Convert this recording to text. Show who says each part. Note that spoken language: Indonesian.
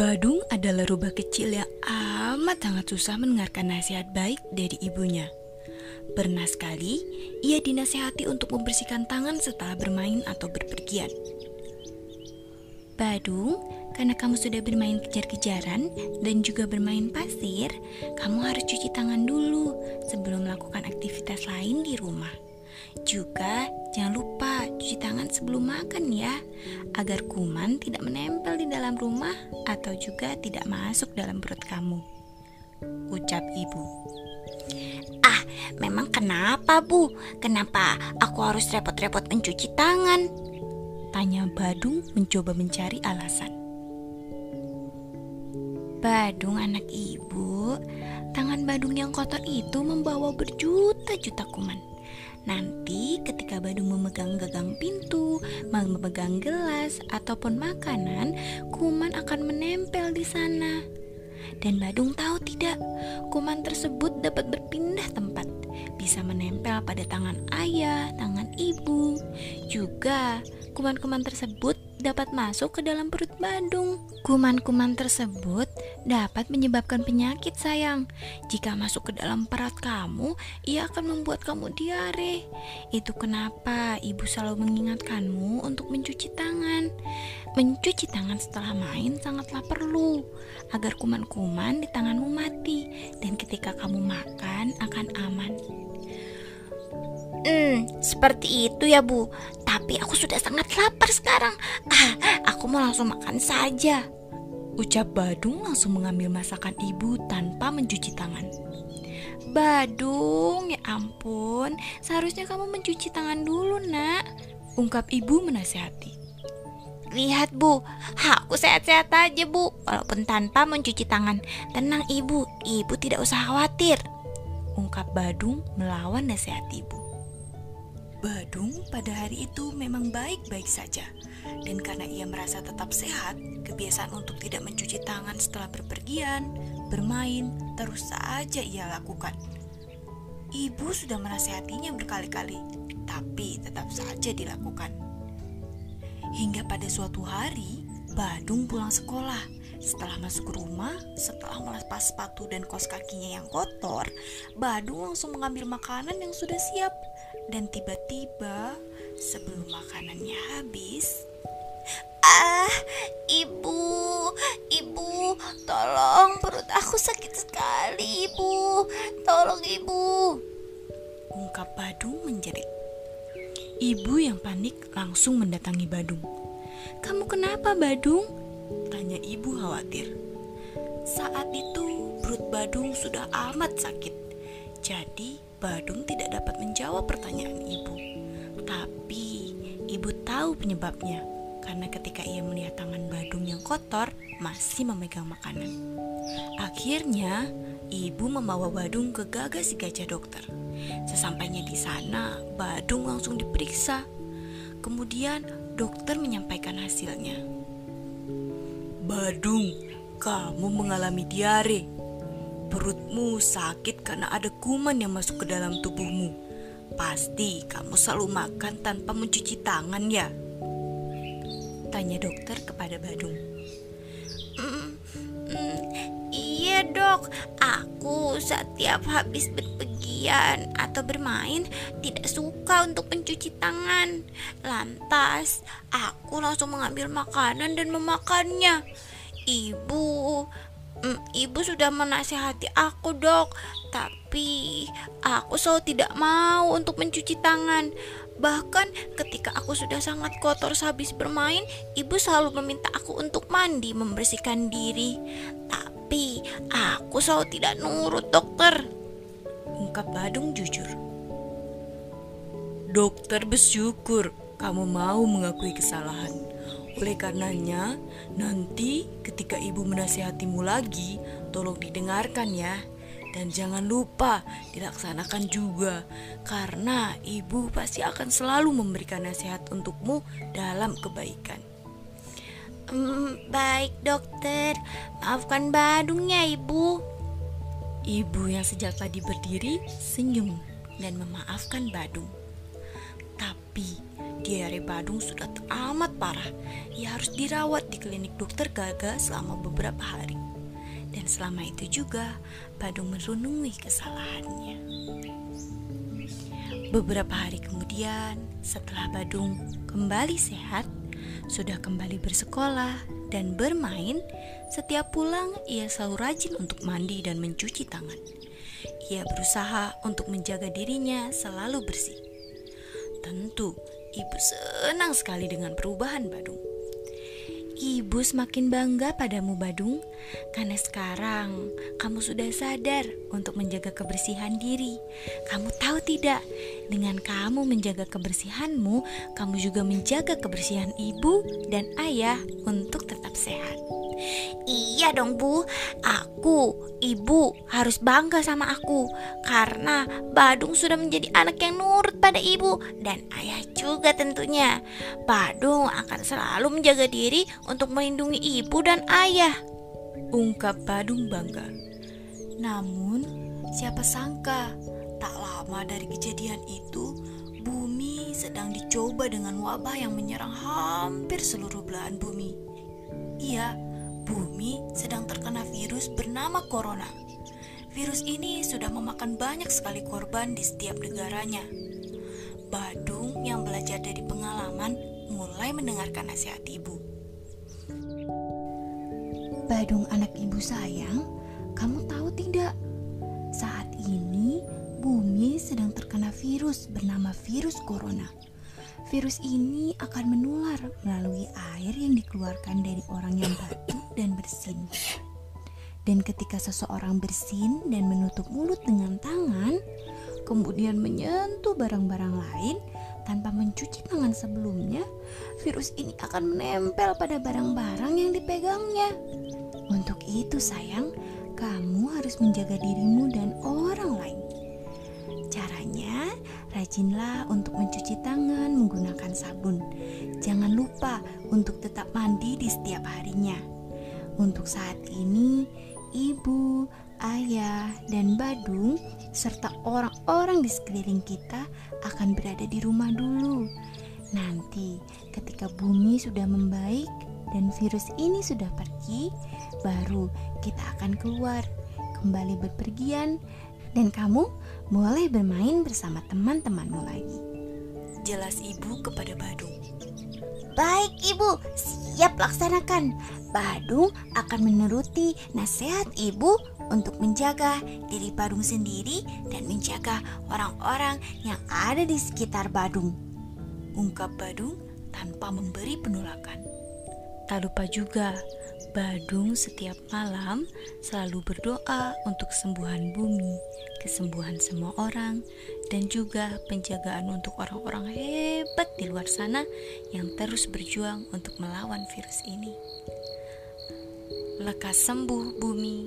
Speaker 1: Badung adalah rubah kecil yang amat sangat susah mendengarkan nasihat baik dari ibunya. Pernah sekali, ia dinasihati untuk membersihkan tangan setelah bermain atau berpergian. Badung, karena kamu sudah bermain kejar-kejaran dan juga bermain pasir, kamu harus cuci tangan dulu sebelum melakukan aktivitas lain di rumah. Juga jangan lupa cuci tangan sebelum makan ya, agar kuman tidak menempel di dalam rumah atau juga tidak masuk dalam perut kamu. Ucap ibu.
Speaker 2: Ah, memang kenapa bu? Kenapa aku harus repot-repot mencuci tangan?
Speaker 1: Tanya Badung mencoba mencari alasan. Badung anak ibu, tangan Badung yang kotor itu membawa berjuta-juta kuman. Nanti ketika Badung memegang gagang pintu, memegang gelas ataupun makanan, kuman akan menempel di sana. Dan Badung tahu tidak, kuman tersebut dapat berpindah tempat, bisa menempel pada tangan ayah, tangan ibu. Juga, kuman-kuman tersebut dapat masuk ke dalam perut Badung. Kuman-kuman tersebut dapat menyebabkan penyakit sayang. Jika masuk ke dalam perut kamu, ia akan membuat kamu diare. Itu kenapa ibu selalu mengingatkanmu untuk mencuci tangan. Mencuci tangan setelah main sangatlah perlu agar kuman-kuman di tanganmu mati dan ketika kamu makan akan aman.
Speaker 2: Hmm, seperti itu ya bu Tapi aku sudah sangat lapar sekarang. Ah, aku mau langsung makan saja.
Speaker 1: Ucap Badung langsung mengambil masakan ibu tanpa mencuci tangan. Badung, ya ampun. Seharusnya kamu mencuci tangan dulu nak. Ungkap ibu menasihati
Speaker 2: Lihat bu, aku sehat-sehat aja bu. Walaupun tanpa mencuci tangan. Tenang ibu, ibu tidak usah khawatir.
Speaker 1: Ungkap Badung melawan nasihat ibu Badung pada hari itu memang baik-baik saja, dan karena ia merasa tetap sehat, kebiasaan untuk tidak mencuci tangan setelah berpergian, bermain, terus saja ia lakukan. Ibu sudah menasehatinya berkali-kali, tapi tetap saja dilakukan. Hingga pada suatu hari, Badung pulang sekolah. Setelah masuk ke rumah, setelah melepas sepatu dan kos kakinya yang kotor, Badung langsung mengambil makanan yang sudah siap dan tiba-tiba sebelum makanannya habis
Speaker 2: Ah, ibu, ibu, tolong perut aku sakit sekali, ibu. Tolong, ibu.
Speaker 1: Ungkap Badung menjerit. Ibu yang panik langsung mendatangi Badung. Kamu kenapa, Badung? Tanya ibu khawatir. Saat itu perut Badung sudah amat sakit. Jadi Badung tidak dapat menjawab pertanyaan ibu. Tapi ibu tahu penyebabnya karena ketika ia melihat tangan Badung yang kotor masih memegang makanan. Akhirnya, ibu membawa Badung ke gagah si gajah dokter. Sesampainya di sana, Badung langsung diperiksa. Kemudian, dokter menyampaikan hasilnya. Badung, kamu mengalami diare Perutmu sakit karena ada kuman yang masuk ke dalam tubuhmu. Pasti kamu selalu makan tanpa mencuci tangan ya? Tanya dokter kepada Badung.
Speaker 2: Mm, mm, iya dok, aku setiap habis berpergian atau bermain tidak suka untuk mencuci tangan. Lantas, aku langsung mengambil makanan dan memakannya. Ibu, ibu sudah menasihati aku dok. Tapi aku selalu tidak mau untuk mencuci tangan. Bahkan ketika aku sudah sangat kotor sehabis bermain Ibu selalu meminta aku untuk mandi membersihkan diri. Tapi aku selalu tidak nurut dokter.
Speaker 1: Ungkap Badung jujur. Dokter bersyukur kamu mau mengakui kesalahan oleh karenanya, nanti ketika ibu menasihatimu lagi, tolong didengarkan ya. Dan jangan lupa dilaksanakan juga, karena ibu pasti akan selalu memberikan nasihat untukmu dalam kebaikan.
Speaker 2: Hmm, baik dokter, maafkan Badungnya ibu.
Speaker 1: Ibu yang sejak tadi berdiri senyum dan memaafkan Badung. Tapi diare Badung sudah amat parah. Ia harus dirawat di klinik dokter Gaga selama beberapa hari. Dan selama itu juga, Badung merenungi kesalahannya. Beberapa hari kemudian, setelah Badung kembali sehat, sudah kembali bersekolah dan bermain, setiap pulang ia selalu rajin untuk mandi dan mencuci tangan. Ia berusaha untuk menjaga dirinya selalu bersih. Tentu, ibu senang sekali dengan perubahan Badung. Ibu semakin bangga padamu, Badung, karena sekarang kamu sudah sadar untuk menjaga kebersihan diri. Kamu tahu tidak, dengan kamu menjaga kebersihanmu, kamu juga menjaga kebersihan ibu dan ayah untuk tetap sehat.
Speaker 2: Iya dong bu, aku, ibu harus bangga sama aku. Karena Badung sudah menjadi anak yang nurut pada ibu dan ayah juga tentunya. Badung akan selalu menjaga diri untuk melindungi ibu dan ayah
Speaker 1: Ungkap Badung bangga. Namun siapa sangka tak lama dari kejadian itu Bumi sedang dicoba dengan wabah yang menyerang hampir seluruh belahan bumi. Bernama corona. Virus ini sudah memakan banyak sekali korban di setiap negaranya. Badung yang belajar dari pengalaman mulai mendengarkan nasihat ibu. Badung anak ibu sayang, kamu tahu tidak? Saat ini bumi sedang terkena virus bernama virus corona. Virus ini akan menular melalui air yang dikeluarkan dari orang yang batuk dan bersin. Dan ketika seseorang bersin dan menutup mulut dengan tangan, kemudian menyentuh barang-barang lain tanpa mencuci tangan sebelumnya, virus ini akan menempel pada barang-barang yang dipegangnya. Untuk itu, sayang, kamu harus menjaga dirimu dan orang lain. Caranya, rajinlah untuk mencuci tangan menggunakan sabun. Jangan lupa untuk tetap mandi di setiap harinya. Untuk saat ini, ibu, ayah, dan Badung serta orang-orang di sekeliling kita akan berada di rumah dulu. Nanti, ketika bumi sudah membaik dan virus ini sudah pergi, baru kita akan keluar, kembali berpergian, dan kamu boleh bermain bersama teman-temanmu lagi. Jelas ibu kepada Badung.
Speaker 2: Baik ibu, siap laksanakan. Badung akan menuruti nasihat ibu untuk menjaga diri Badung sendiri dan menjaga orang-orang yang ada di sekitar Badung.
Speaker 1: Ungkap Badung tanpa memberi penolakan. Tak lupa juga Badung setiap malam selalu berdoa untuk kesembuhan bumi, kesembuhan semua orang, dan juga penjagaan untuk orang-orang hebat di luar sana yang terus berjuang untuk melawan virus ini. Lekas sembuh bumi,